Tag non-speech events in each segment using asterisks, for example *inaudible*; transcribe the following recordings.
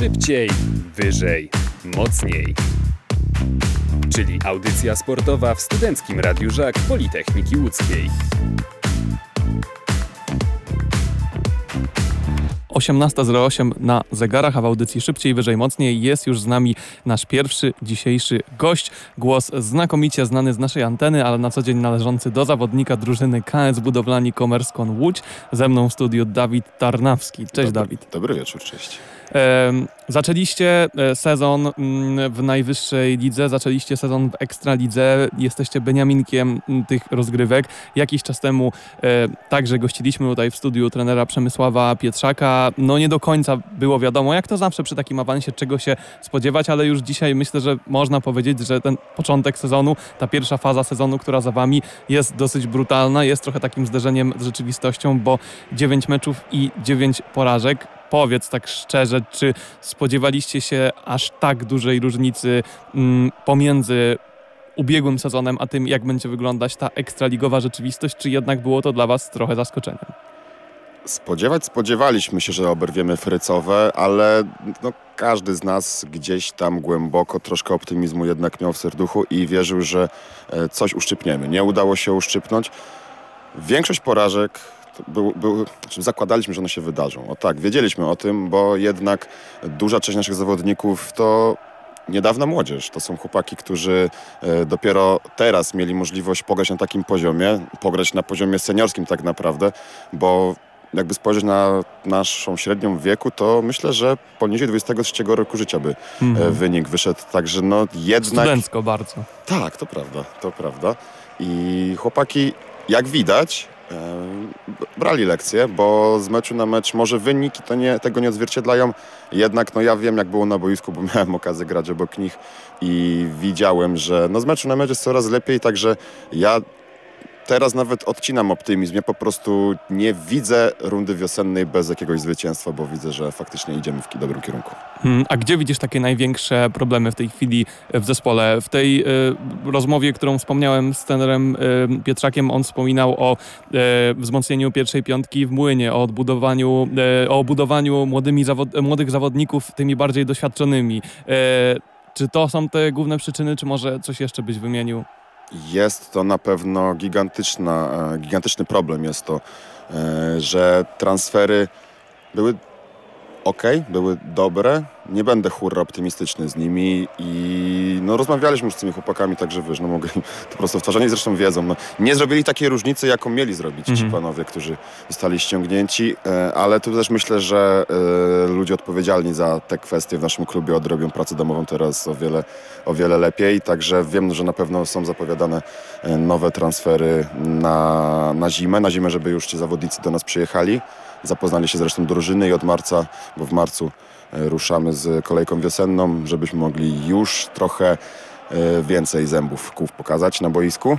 Szybciej, wyżej, mocniej. Czyli audycja sportowa w Studenckim Radiu Żak Politechniki Łódzkiej. 18.08 na zegarach, a w audycji szybciej, wyżej, mocniej jest już z nami nasz pierwszy dzisiejszy gość. Głos znakomicie znany z naszej anteny, ale na co dzień należący do zawodnika drużyny KS Budowlani Komerskon Łódź. Ze mną w studiu Dawid Tarnawski. Cześć dobry, Dawid. Dobry wieczór, cześć. Zaczęliście e, sezon mm, w najwyższej lidze, zaczęliście sezon w ekstralidze, jesteście beniaminkiem mm, tych rozgrywek. Jakiś czas temu e, także gościliśmy tutaj w studiu trenera Przemysława Pietrzaka. No nie do końca było wiadomo, jak to zawsze przy takim awansie, czego się spodziewać, ale już dzisiaj myślę, że można powiedzieć, że ten początek sezonu, ta pierwsza faza sezonu, która za wami jest dosyć brutalna, jest trochę takim zderzeniem z rzeczywistością, bo 9 meczów i 9 porażek powiedz tak szczerze, czy spodziewaliście się aż tak dużej różnicy mm, pomiędzy ubiegłym sezonem, a tym, jak będzie wyglądać ta ekstraligowa rzeczywistość, czy jednak było to dla Was trochę zaskoczeniem? Spodziewać spodziewaliśmy się, że oberwiemy frycowe, ale no, każdy z nas gdzieś tam głęboko troszkę optymizmu jednak miał w serduchu i wierzył, że e, coś uszczypniemy. Nie udało się uszczypnąć. Większość porażek był, był, znaczy zakładaliśmy, że one się wydarzą. O tak, wiedzieliśmy o tym, bo jednak duża część naszych zawodników to niedawna młodzież. To są chłopaki, którzy e, dopiero teraz mieli możliwość pograć na takim poziomie, pograć na poziomie seniorskim tak naprawdę, bo jakby spojrzeć na naszą średnią wieku, to myślę, że poniżej 23 roku życia by mm. wynik wyszedł. Także no jednak... Studencko bardzo. Tak, to prawda, to prawda. I chłopaki, jak widać, brali lekcje, bo z meczu na mecz może wyniki to nie, tego nie odzwierciedlają. Jednak no ja wiem jak było na boisku, bo *laughs* miałem okazję grać obok nich i widziałem, że no z meczu na mecz jest coraz lepiej, także ja teraz nawet odcinam optymizm. Ja po prostu nie widzę rundy wiosennej bez jakiegoś zwycięstwa, bo widzę, że faktycznie idziemy w dobrym kierunku. Hmm, a gdzie widzisz takie największe problemy w tej chwili w zespole? W tej y, rozmowie, którą wspomniałem z trenerem y, Pietrzakiem, on wspominał o y, wzmocnieniu pierwszej piątki w Młynie, o odbudowaniu, o budowaniu młodymi zawod młodych zawodników tymi bardziej doświadczonymi. Czy to są te główne przyczyny, czy może coś jeszcze byś wymienił? Jest to na pewno gigantyczna, e, gigantyczny problem. Jest to, e, że transfery były ok, były dobre. Nie będę hurra optymistyczny z nimi i no, rozmawialiśmy już z tymi chłopakami, także wiesz, no mogę im to prosto wtarzać. zresztą wiedzą, no, nie zrobili takiej różnicy, jaką mieli zrobić ci mhm. panowie, którzy zostali ściągnięci, e, ale tu też myślę, że e, ludzie odpowiedzialni za te kwestie w naszym klubie odrobią pracę domową teraz o wiele, o wiele lepiej, także wiem, że na pewno są zapowiadane e, nowe transfery na, na zimę, na zimę, żeby już ci zawodnicy do nas przyjechali. Zapoznali się zresztą drużyny i od marca, bo w marcu e, ruszamy z kolejką wiosenną, żebyśmy mogli już trochę e, więcej zębów kłów pokazać na boisku.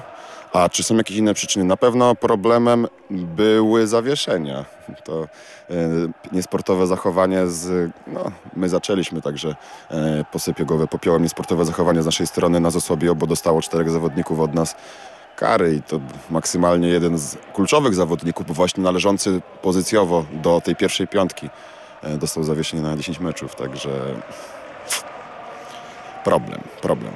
A czy są jakieś inne przyczyny? Na pewno problemem były zawieszenia. To e, niesportowe zachowanie z... No, my zaczęliśmy także e, posypię głowę popiołem. Niesportowe zachowanie z naszej strony na Zosłabio, bo dostało czterech zawodników od nas kary i to maksymalnie jeden z kluczowych zawodników, bo właśnie należący pozycjowo do tej pierwszej piątki e, dostał zawieszenie na 10 meczów, także problem, problem.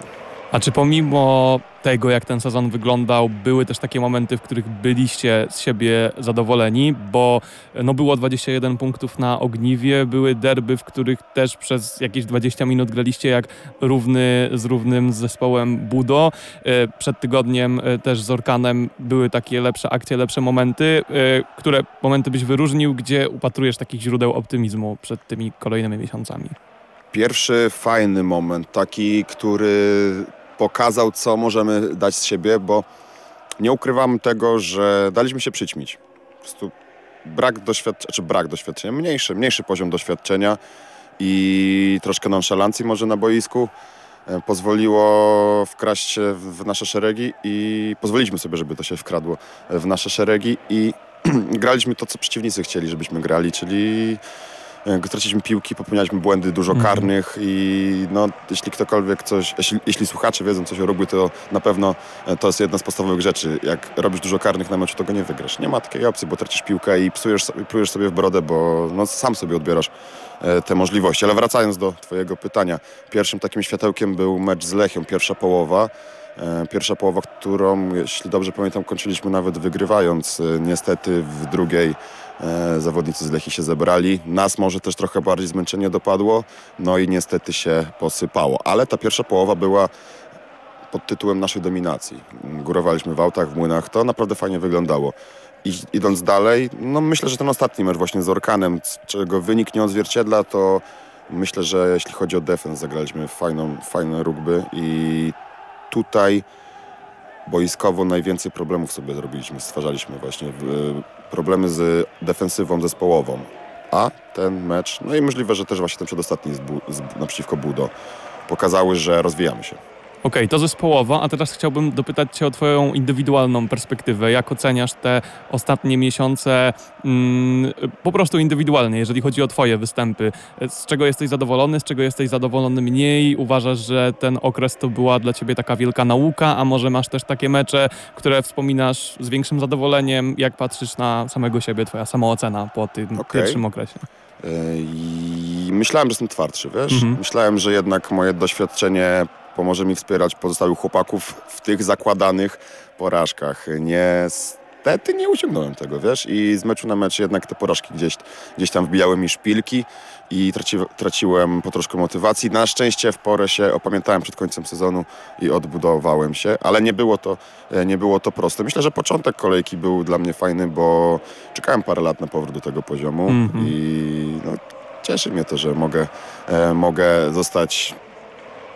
A czy pomimo tego, jak ten sezon wyglądał, były też takie momenty, w których byliście z siebie zadowoleni, bo no było 21 punktów na ogniwie, były derby, w których też przez jakieś 20 minut graliście jak równy z równym z zespołem Budo. E, przed tygodniem e, też z Orkanem były takie lepsze akcje, lepsze momenty. E, które momenty byś wyróżnił, gdzie upatrujesz takich źródeł optymizmu przed tymi kolejnymi miesiącami? Pierwszy fajny moment, taki, który pokazał, co możemy dać z siebie, bo nie ukrywam tego, że daliśmy się przyćmić. Po prostu brak doświadczenia, czy brak doświadczenia, mniejszy, mniejszy poziom doświadczenia i troszkę nonszalancji może na boisku e, pozwoliło wkraść się w nasze szeregi i pozwoliliśmy sobie, żeby to się wkradło w nasze szeregi i *clears throat* graliśmy to, co przeciwnicy chcieli, żebyśmy grali, czyli traciliśmy piłki, popełnialiśmy błędy dużo mhm. karnych i no, jeśli ktokolwiek coś, jeśli, jeśli słuchacze wiedzą coś o rugby, to na pewno e, to jest jedna z podstawowych rzeczy. Jak robisz dużo karnych na meczu, to go nie wygrasz. Nie ma takiej opcji, bo tracisz piłkę i psujesz, plujesz sobie w brodę, bo no, sam sobie odbierasz te możliwości. Ale wracając do Twojego pytania, pierwszym takim światełkiem był mecz z Lechią, pierwsza połowa. Pierwsza połowa, którą, jeśli dobrze pamiętam, kończyliśmy nawet wygrywając. Niestety w drugiej zawodnicy z Lechi się zebrali. Nas może też trochę bardziej zmęczenie dopadło, no i niestety się posypało. Ale ta pierwsza połowa była pod tytułem naszej dominacji. Górowaliśmy w autach, w młynach, to naprawdę fajnie wyglądało. I, idąc dalej, no myślę, że ten ostatni mecz właśnie z Orkanem, czego wynik nie odzwierciedla, to myślę, że jeśli chodzi o defens, zagraliśmy fajną, fajne rugby i tutaj boiskowo najwięcej problemów sobie zrobiliśmy, stwarzaliśmy właśnie problemy z defensywą zespołową. A ten mecz, no i możliwe, że też właśnie ten przedostatni z, z, naprzeciwko Budo, pokazały, że rozwijamy się. Okej, okay, to zespołowo, a teraz chciałbym dopytać Cię o Twoją indywidualną perspektywę. Jak oceniasz te ostatnie miesiące mm, po prostu indywidualnie, jeżeli chodzi o Twoje występy? Z czego jesteś zadowolony, z czego jesteś zadowolony mniej? Uważasz, że ten okres to była dla Ciebie taka wielka nauka, a może masz też takie mecze, które wspominasz z większym zadowoleniem? Jak patrzysz na samego siebie, Twoja samoocena po tym okay. pierwszym okresie? E, I myślałem, że jestem twardszy, wiesz? Mhm. Myślałem, że jednak moje doświadczenie pomoże mi wspierać pozostałych chłopaków w tych zakładanych porażkach. Niestety nie uciągnąłem tego, wiesz, i z meczu na mecz jednak te porażki gdzieś, gdzieś tam wbijały mi szpilki i traci, traciłem po troszkę motywacji. Na szczęście w porę się opamiętałem przed końcem sezonu i odbudowałem się, ale nie było to, nie było to proste. Myślę, że początek kolejki był dla mnie fajny, bo czekałem parę lat na powrót do tego poziomu mm -hmm. i no, cieszy mnie to, że mogę, e, mogę zostać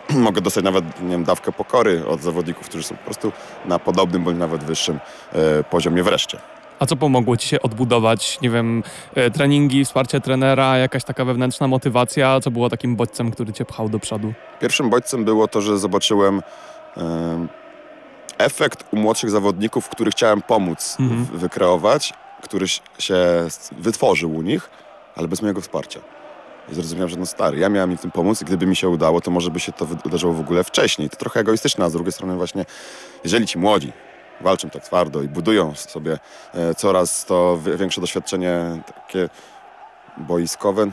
*clears throat* mogę dostać nawet nie wiem, dawkę pokory od zawodników, którzy są po prostu na podobnym bądź nawet wyższym e, poziomie wreszcie. A co pomogło Ci się odbudować? Nie wiem, e, treningi, wsparcie trenera, jakaś taka wewnętrzna motywacja? Co było takim bodźcem, który Cię pchał do przodu? Pierwszym bodźcem było to, że zobaczyłem e, efekt u młodszych zawodników, który chciałem pomóc mhm. wykreować, który się wytworzył u nich, ale bez mojego wsparcia. Zrozumiałem, że no stary, ja miałem im w tym pomóc i gdyby mi się udało, to może by się to wydarzyło w ogóle wcześniej. To trochę egoistyczne, a z drugiej strony właśnie, jeżeli ci młodzi walczą tak twardo i budują sobie e, coraz to większe doświadczenie takie boiskowe,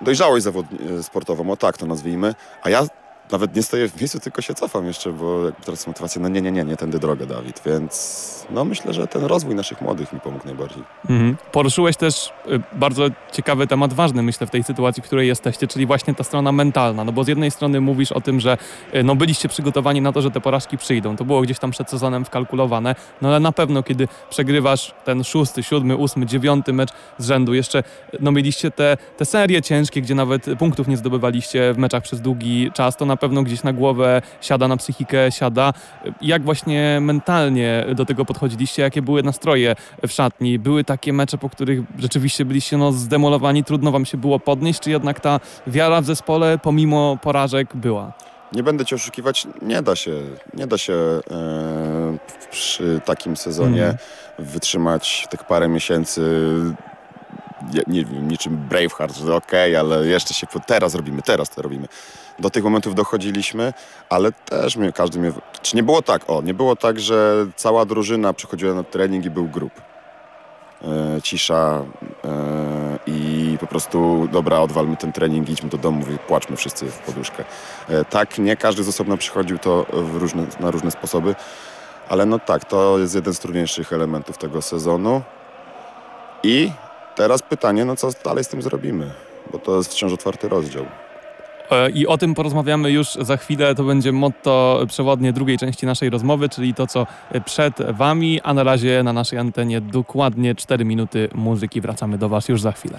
dojrzałość zawodni- sportową, o tak to nazwijmy, a ja nawet nie stoję w miejscu, tylko się cofam jeszcze, bo teraz motywacja, no nie, nie, nie, nie tędy drogę, Dawid, więc no myślę, że ten rozwój naszych młodych mi pomógł najbardziej. Mhm. Poruszyłeś też y, bardzo ciekawy temat, ważny myślę w tej sytuacji, w której jesteście, czyli właśnie ta strona mentalna, no bo z jednej strony mówisz o tym, że y, no byliście przygotowani na to, że te porażki przyjdą, to było gdzieś tam przed sezonem wkalkulowane, no ale na pewno, kiedy przegrywasz ten szósty, siódmy, ósmy, dziewiąty mecz z rzędu, jeszcze no mieliście te, te serie ciężkie, gdzie nawet punktów nie zdobywaliście w meczach przez długi czas, to na pewno gdzieś na głowę siada, na psychikę siada. Jak właśnie mentalnie do tego podchodziliście? Jakie były nastroje w szatni? Były takie mecze, po których rzeczywiście byliście no, zdemolowani, trudno wam się było podnieść, czy jednak ta wiara w zespole pomimo porażek była? Nie będę cię oszukiwać, nie da się, nie da się e, przy takim sezonie mm. wytrzymać tych parę miesięcy nie wiem, niczym Braveheart, że okej, okay, ale jeszcze się, teraz robimy, teraz to robimy. Do tych momentów dochodziliśmy, ale też mnie, każdy mnie, czy nie było tak, o, nie było tak, że cała drużyna przychodziła na trening i był grup. E, cisza e, i po prostu dobra, odwalmy ten trening, idźmy do domu i płaczmy wszyscy w poduszkę. E, tak, nie każdy z osobna przychodził to różne, na różne sposoby, ale no tak, to jest jeden z trudniejszych elementów tego sezonu. I Teraz pytanie, no co dalej z tym zrobimy, bo to jest wciąż otwarty rozdział. E, I o tym porozmawiamy już za chwilę. To będzie motto przewodnie drugiej części naszej rozmowy, czyli to, co przed Wami. A na razie na naszej antenie dokładnie 4 minuty muzyki. Wracamy do Was już za chwilę.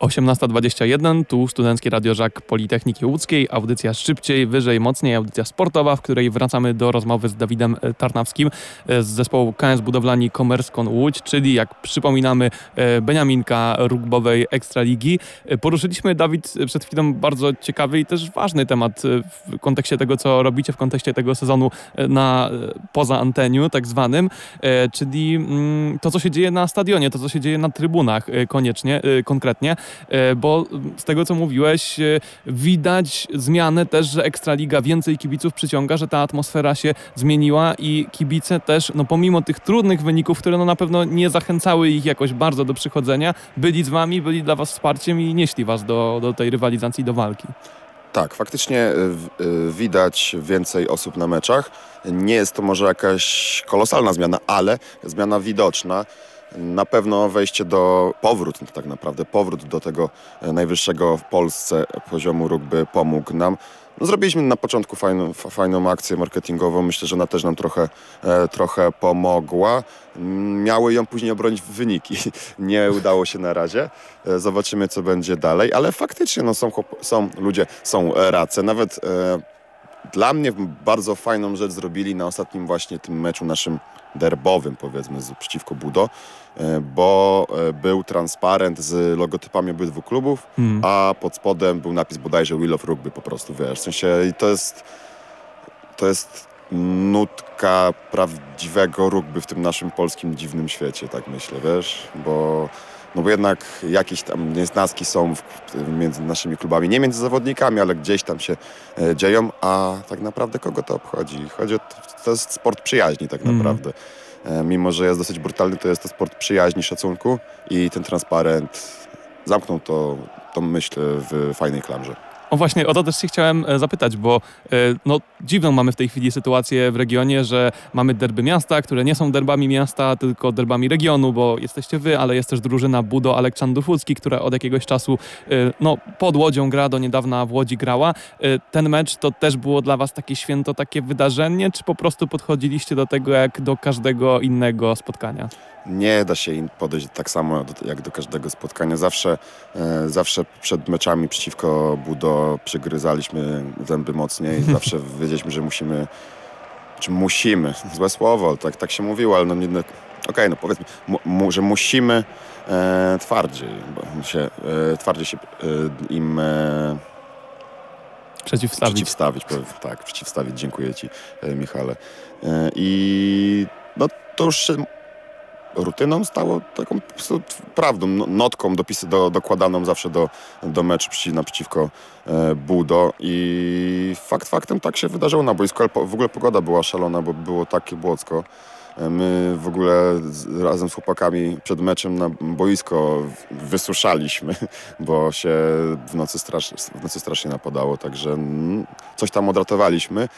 18.21, tu Studenckie Radio Żak Politechniki Łódzkiej, audycja szybciej, wyżej, mocniej, audycja sportowa, w której wracamy do rozmowy z Dawidem e, Tarnawskim e, z zespołu KS Budowlani Komerskon Łódź, czyli jak przypominamy e, Beniaminka rugbowej Ekstraligi. Poruszyliśmy, Dawid, przed chwilą bardzo ciekawy i też ważny temat w kontekście tego, co robicie, w kontekście tego sezonu na poza anteniu, tak zwanym, czyli mm, to, co się dzieje na stadionie, to, co się dzieje na trybunach koniecznie, konkretnie. E, bo z tego co mówiłeś, e, widać zmianę też, że Ekstraliga więcej kibiców przyciąga, że ta atmosfera się zmieniła i kibice też, no pomimo tych trudnych wyników, które no na pewno nie zachęcały ich jakoś bardzo do przychodzenia, byli z wami, byli dla was wsparciem i nieśli was do, do tej rywalizacji, do walki. Tak, faktycznie widać więcej osób na meczach. Nie jest to może jakaś kolosalna zmiana, ale zmiana widoczna. Na pewno wejście do, powrót tak naprawdę, powrót do tego e, najwyższego w Polsce poziomu rugby pomógł nam. No, zrobiliśmy na początku fajną, fajną akcję marketingową. Myślę, że ona też nam trochę, e, trochę pomogła. Miały ją później obronić wyniki. *laughs* Nie udało się na razie. E, zobaczymy, co będzie dalej. Ale faktycznie no, są, są ludzie, są race. Nawet dla mnie bardzo fajną rzecz zrobili na ostatnim właśnie tym meczu naszym derbowym powiedzmy z, przeciwko Budo, e, bo e, był transparent z logotypami obydwu klubów, hmm. a pod spodem był napis bodajże Will of Rugby po prostu, wiesz, w sensie i to jest to jest nutka prawdziwego rugby w tym naszym polskim dziwnym świecie, tak myślę, wiesz, bo no bo jednak jakieś tam niesnaski są między naszymi klubami, nie między zawodnikami, ale gdzieś tam się e, dzieją, a tak naprawdę kogo to obchodzi? Chodzi o to, to jest sport przyjaźni tak mm. naprawdę. E, mimo, że jest dosyć brutalny, to jest to sport przyjaźni, szacunku i ten transparent zamknął to, tą myśl w fajnej klamrze. O właśnie, o to też się chciałem e, zapytać, bo e, no, dziwną mamy w tej chwili sytuację w regionie, że mamy derby miasta, które nie są derbami miasta, tylko derbami regionu, bo jesteście wy, ale jest też drużyna Budo Aleksandrów Łódzki, która od jakiegoś czasu e, no, pod Łodzią gra, do niedawna w Łodzi grała. Ten mecz to też było dla was takie święto, takie wydarzenie, czy po prostu podchodziliście do tego jak do każdego innego spotkania? Nie da się im podejść tak samo jak do każdego spotkania. Zawsze, e, zawsze przed meczami przeciwko Budo przygryzaliśmy zęby mocniej. *laughs* Zawsze wiedzieliśmy, że musimy, czy musimy, *laughs* złe słowo, ale tak, tak się mówiło, ale no nie, okej, okay, no powiedzmy, mu, że musimy e, twardziej, się, e, twardziej się e, im e, przeciwstawić. przeciwstawić. Tak, przeciwstawić. Dziękuję Ci, e, Michale. I no to już rutyną stało taką prawdą, no, notką dopisy do, dokładaną zawsze do, do meczu przeciw, naprzeciwko e, Budo i fakt faktem tak się wydarzyło na boisku, ale po, w ogóle pogoda była szalona, bo było takie błocko. E, my w ogóle z, razem z chłopakami przed meczem na boisko wysuszaliśmy, *laughs* bo się w nocy, strasz, w nocy strasznie napadało, także mm, coś tam odratowaliśmy,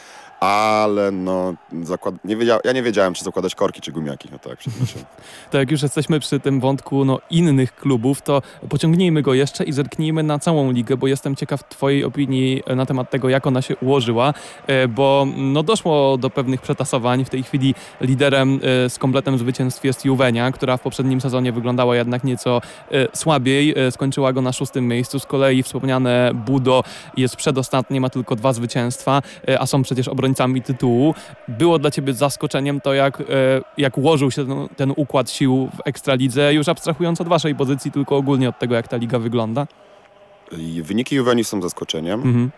ale no, zakład... nie wiedział... ja nie wiedziałem, czy zakładać korki, czy gumiaki. No tak, *laughs* to jak już jesteśmy przy tym wątku no, innych klubów, to pociągnijmy go jeszcze i zerknijmy na całą ligę, bo jestem ciekaw Twojej opinii na temat tego, jak ona się ułożyła, e, bo no, doszło do pewnych przetasowań. W tej chwili liderem e, z kompletem zwycięstw jest Juwenia, która w poprzednim sezonie wyglądała jednak nieco e, słabiej. Skończyła go na szóstym miejscu. Z kolei wspomniane Budo jest przedostatnie, ma tylko dwa zwycięstwa, a są przecież obrońcy obrońcami tytułu. Było dla ciebie zaskoczeniem to, jak, e, jak ułożył się ten, ten układ sił w Ekstralidze, już abstrahując od waszej pozycji, tylko ogólnie od tego, jak ta liga wygląda? Wyniki Juventus są zaskoczeniem. Mhm.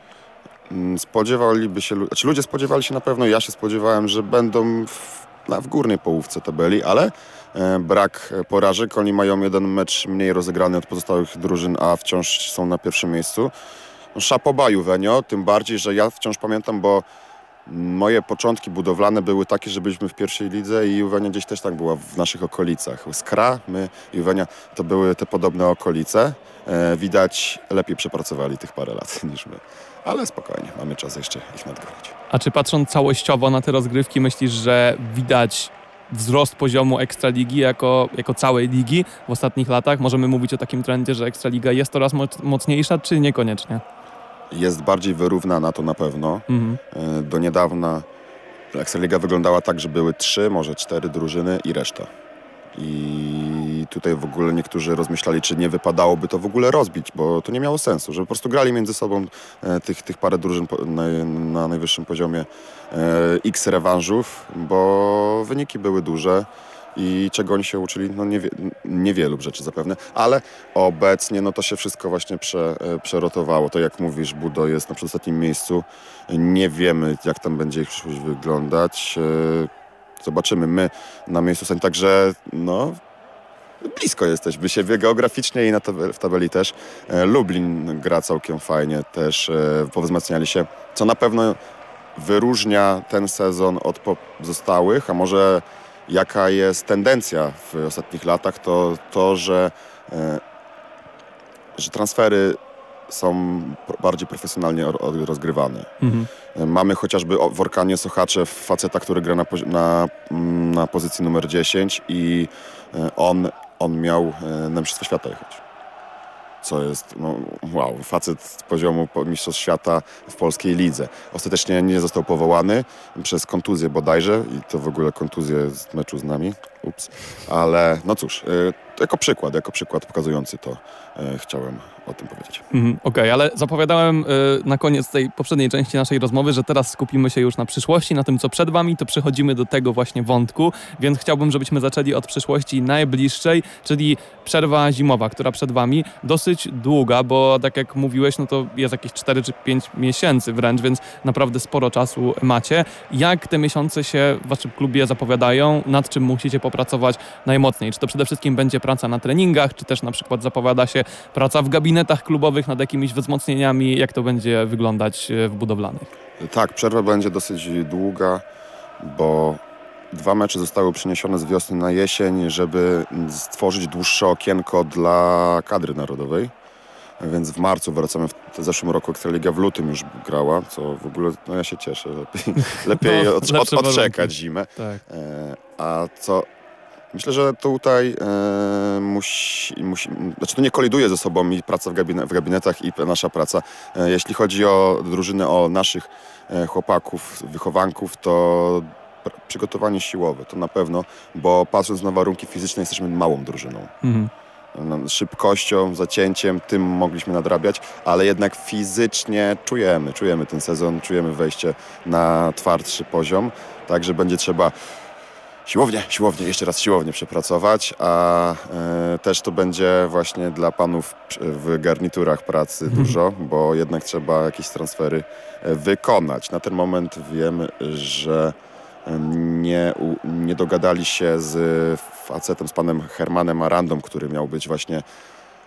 Mm, spodziewaliby się, znaczy ludzie spodziewali się na pewno, ja się spodziewałem, że będą w, na, w górnej połówce tabeli, ale e, brak porażek. Oni mają jeden mecz mniej rozegrany od pozostałych drużyn, a wciąż są na pierwszym miejscu. No, szapoba Juvenio, tym bardziej, że ja wciąż pamiętam, bo Moje początki budowlane były takie, że byliśmy w pierwszej lidze i Juwenia gdzieś też tak była w naszych okolicach. Skra, my, Juwenia to były te podobne okolice. E, widać, lepiej przepracowali tych parę lat *laughs* niż my. Ale spokojnie, mamy czas jeszcze ich nadgonić. A czy patrząc całościowo na te rozgrywki, myślisz, że widać wzrost poziomu Ekstraligi jako, jako całej ligi w ostatnich latach? Możemy mówić o takim trendzie, że Ekstraliga jest coraz mocniejsza, czy niekoniecznie? Jest bardziej wyrównana, to na pewno. Mhm. E, do niedawna Ekstraliga wyglądała tak, że były trzy, może cztery drużyny i reszta. I tutaj w ogóle niektórzy rozmyślali, czy nie wypadałoby to w ogóle rozbić, bo to nie miało sensu, że po prostu grali między sobą e, tych, tych parę drużyn na, na najwyższym poziomie e, x rewanżów, bo wyniki były duże i czego oni się uczyli, no niewie, niewielu rzeczy zapewne, ale obecnie no to się wszystko właśnie prze, e, przerotowało. To jak mówisz, Budo jest na przedostatnim miejscu. Nie wiemy, jak tam będzie ich przyszłość wyglądać. E, zobaczymy. My na miejscu sami, także no blisko jesteśmy siebie geograficznie i na w tabeli też. E, Lublin gra całkiem fajnie, też powzmacniali się, co na pewno wyróżnia ten sezon od pozostałych, a może jaka jest tendencja w ostatnich latach, to to, że, e, że transfery są bardziej profesjonalnie rozgrywane. Mhm. Mamy chociażby w Orkanie Sochacze faceta, który gra na, na, mm, na pozycji numer 10 i e, on, on miał e, na Mistrzostwa Świata jechać. Co jest, no wow, facet z poziomu po- Mistrzostw Świata w polskiej lidze. Ostatecznie nie został powołany przez kontuzję bodajże i to w ogóle kontuzję z meczu z nami. Ups. Ale no cóż, to jako przykład, jako przykład pokazujący to e, chciałem o tym powiedzieć. Mhm, Okej, ale zapowiadałem y, na koniec tej poprzedniej części naszej rozmowy, że teraz skupimy się już na przyszłości, na tym, co przed Wami, to przechodzimy do tego właśnie wątku, więc chciałbym, żebyśmy zaczęli od przyszłości najbliższej, czyli przerwa zimowa, która przed Wami dosyć długa, bo tak jak mówiłeś, no to jest jakieś 4 czy 5 miesięcy wręcz, więc naprawdę sporo czasu macie. Jak te miesiące się w Waszym klubie zapowiadają? Nad czym musicie popracować najmocniej? Czy to przede wszystkim będzie praca na treningach, czy też na przykład zapowiada się praca w gabinetach klubowych nad jakimiś wzmocnieniami? Jak to będzie wyglądać e, w budowlanych? Tak, przerwa będzie dosyć długa, bo dwa mecze zostały przeniesione z wiosny na jesień, żeby stworzyć dłuższe okienko dla kadry narodowej. Więc w marcu wracamy. W zeszłym roku Ekstraliga w lutym już grała, co w ogóle, no ja się cieszę. Lepiej, *laughs* lepiej No, od, od, lepsze warunki. odczekać zimę. Tak. E, a co... Myślę, że tutaj e, musi, musi... Znaczy to nie koliduje ze sobą i praca w, gabine, w gabinetach i nasza praca. E, jeśli chodzi o drużynę, o naszych e, chłopaków, wychowanków, to pr- przygotowanie siłowe, to na pewno, bo patrząc na warunki fizyczne jesteśmy małą drużyną. Mhm. Szybkością, zacięciem, tym mogliśmy nadrabiać, ale jednak fizycznie czujemy, czujemy ten sezon, czujemy wejście na twardszy poziom, także będzie trzeba siłownie, siłownie, jeszcze raz siłownie przepracować, a e, też to będzie właśnie dla panów w garniturach pracy dużo, bo jednak trzeba jakieś transfery e, wykonać. Na ten moment wiemy, że em, nie, nie dogadali się z facetem, z panem Hermanem Arandą, który miał być właśnie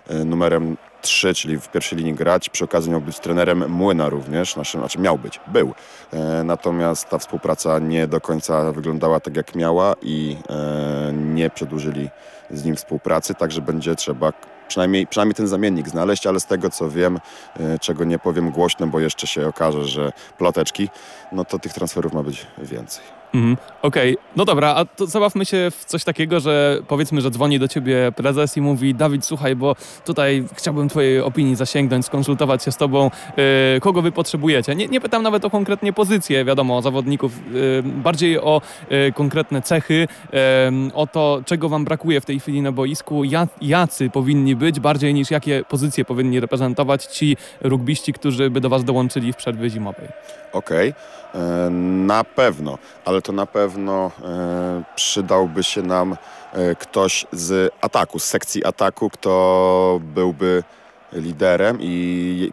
e, numerem 3, czyli w pierwszej linii grać. Przy okazji miał być trenerem Młyna również, naszym, znaczy miał być, był. E, natomiast ta współpraca nie do końca wyglądała tak jak miała i e, nie przedłużyli z nim współpracy, także będzie trzeba przynajmniej, przynajmniej ten zamiennik znaleźć, ale z tego co wiem, e, czego nie powiem głośno, bo jeszcze się okaże, że ploteczki, no to tych transferów ma być więcej. Mhm. Okej, no dobra, a to zabawmy się w coś takiego, że powiedzmy, że dzwoni do ciebie prezes i mówi Dawid, słuchaj, bo tutaj chciałbym twojej opinii zasięgnąć, skonsultować się z tobą, yy, kogo wy potrzebujecie. Nie, nie pytam nawet o konkretnie pozycje, wiadomo, zawodników, yy, bardziej o yy, konkretne cechy, yy, o to, czego wam brakuje w tej chwili na boisku, ja, jacy powinni być, bardziej niż jakie pozycje powinni reprezentować ci rugbiści, którzy by do was dołączyli w przerwie zimowej. Okej, e, na pewno, ale to na pewno e, przydałby się nam e, ktoś z ataku, z sekcji ataku, kto byłby liderem i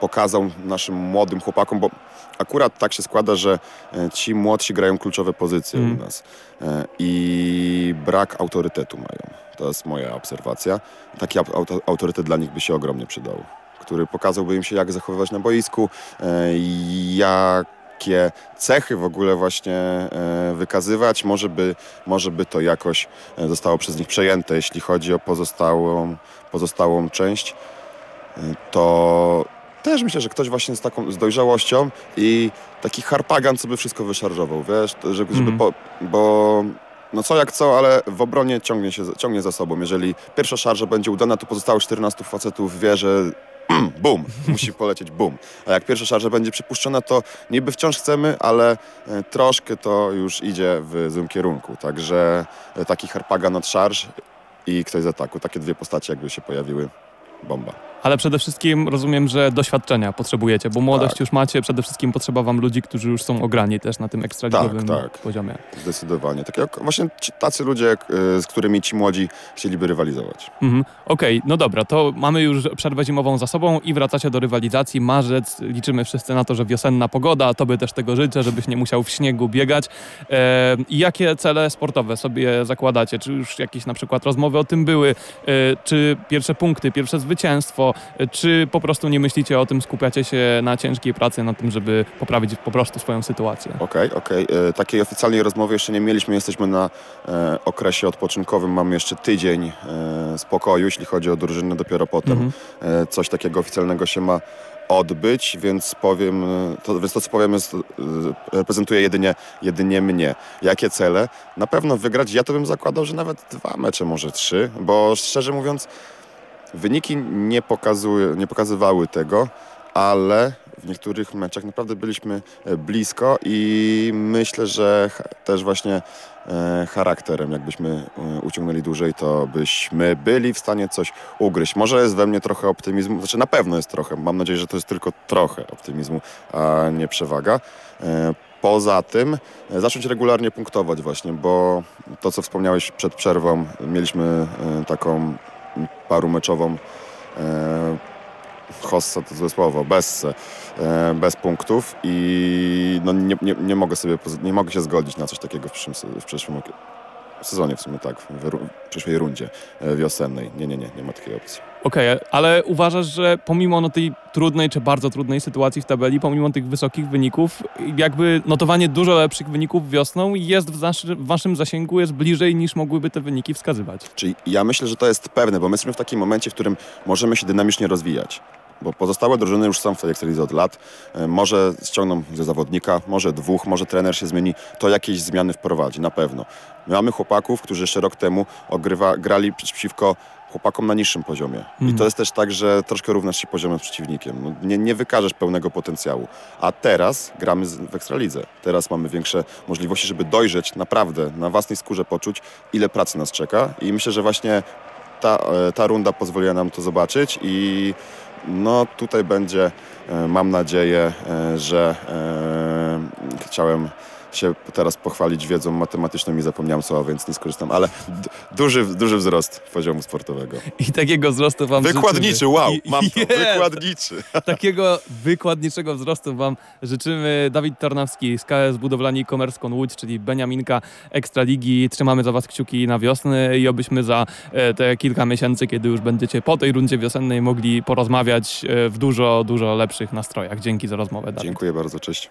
pokazał naszym młodym chłopakom, bo akurat tak się składa, że e, ci młodsi grają kluczowe pozycje Mm. u nas i brak autorytetu mają. To jest moja obserwacja. Taki au- auto, autorytet dla nich by się ogromnie przydał, który pokazałby im się, jak zachowywać na boisku, e, jakie cechy w ogóle właśnie e, wykazywać. Może by, może by to jakoś e, zostało przez nich przejęte, jeśli chodzi o pozostałą, pozostałą część. E, To też myślę, że ktoś właśnie z taką z dojrzałością i taki harpagan, co by wszystko wyszarżował, wiesz, żeby, żeby Mhm. po, bo no co jak co, ale w obronie ciągnie, się, ciągnie za sobą. Jeżeli pierwsza szarża będzie udana, to pozostałe 14 facetów wie, że *clears throat* bum, musi polecieć bum. A jak pierwsza szarża będzie przypuszczona, to niby wciąż chcemy, ale e, troszkę to już idzie w złym kierunku. Także e, taki harpagan od szarż i ktoś z ataku. Takie dwie postacie jakby się pojawiły, bomba. Ale przede wszystkim rozumiem, że doświadczenia potrzebujecie, bo młodość Tak. już macie, przede wszystkim potrzeba wam ludzi, którzy już są ograni też na tym ekstraligowym Tak, tak. poziomie. Zdecydowanie. Tak jak właśnie ci, tacy ludzie, jak, y, z którymi ci młodzi chcieliby rywalizować. Mhm. Okej, no dobra, to mamy już przerwę zimową za sobą i wracacie do rywalizacji. Marzec, liczymy wszyscy na to, że wiosenna pogoda, tobie też tego życzę, żebyś nie musiał w śniegu biegać. E, I jakie cele sportowe sobie zakładacie? Czy już jakieś na przykład rozmowy o tym były? E, czy pierwsze punkty, pierwsze zwycięstwo? Czy po prostu nie myślicie o tym, skupiacie się na ciężkiej pracy, na tym, żeby poprawić po prostu swoją sytuację? Okej, okej. E, Takiej oficjalnej rozmowy jeszcze nie mieliśmy. Jesteśmy na e, okresie odpoczynkowym. Mamy jeszcze tydzień e, spokoju, jeśli chodzi o drużynę. Dopiero potem Mhm. e, coś takiego oficjalnego się ma odbyć, więc powiem, e, to, więc to co powiem jest, e, reprezentuje jedynie, jedynie mnie. Jakie cele? Na pewno wygrać. Ja to bym zakładał, że nawet dwa mecze, może trzy, bo szczerze mówiąc wyniki nie, nie pokazywały tego, ale w niektórych meczach naprawdę byliśmy e, blisko i myślę, że też właśnie e, charakterem, jakbyśmy e, uciągnęli dłużej, to byśmy byli w stanie coś ugryźć. Może jest we mnie trochę optymizmu, znaczy na pewno jest trochę, mam nadzieję, że to jest tylko trochę optymizmu, a nie przewaga. Poza tym zacząć regularnie punktować właśnie, bo to co wspomniałeś przed przerwą, mieliśmy taką parumeczową e, hossa to złe słowo, bez, e, bez punktów i no nie, nie, nie mogę sobie, nie mogę się zgodzić na coś takiego w przyszłym, w przyszłym sezonie w sumie tak, w, przyszłej rundzie e, wiosennej. Nie, nie, nie, nie ma takiej opcji. Okej, ale uważasz, że pomimo no, tej trudnej czy bardzo trudnej sytuacji w tabeli, pomimo tych wysokich wyników, jakby notowanie dużo lepszych wyników wiosną jest w, naszy, w waszym zasięgu, jest bliżej niż mogłyby te wyniki wskazywać. Czyli ja myślę, że to jest pewne, bo my jesteśmy w takim momencie, w którym możemy się dynamicznie rozwijać. Bo pozostałe drużyny już są w tej ekstralidze od lat. E, Może ściągną ze zawodnika, może dwóch, może trener się zmieni. To jakieś zmiany wprowadzi, na pewno. My mamy chłopaków, którzy jeszcze rok temu ogrywa, grali przeciwko chłopakom na niższym poziomie. I Mhm. to jest też tak, że troszkę równasz się poziomem z przeciwnikiem. No, nie, nie wykażesz pełnego potencjału. A teraz gramy w ekstralidze. Teraz mamy większe możliwości, żeby dojrzeć naprawdę, na własnej skórze poczuć, ile pracy nas czeka. I myślę, że właśnie ta, e, ta runda pozwoliła nam to zobaczyć i no tutaj będzie, e, mam nadzieję, e, że e, chciałem się teraz pochwalić wiedzą matematyczną i zapomniałem słowa, więc nie skorzystam, ale duży, duży wzrost poziomu sportowego. I takiego wzrostu wam Wykładniczy, życzymy. wow, mam to, *laughs* Jest! wykładniczy. *laughs* Takiego wykładniczego wzrostu wam życzymy. Dawid Tarnawski z KS Budowlani e-commerce Łódź, czyli Beniaminka Ekstraligi. Trzymamy za was kciuki na wiosnę i obyśmy za e, te kilka miesięcy, kiedy już będziecie po tej rundzie wiosennej mogli porozmawiać e, w dużo, dużo lepszych nastrojach. Dzięki za rozmowę, Dawid. Dziękuję bardzo, cześć.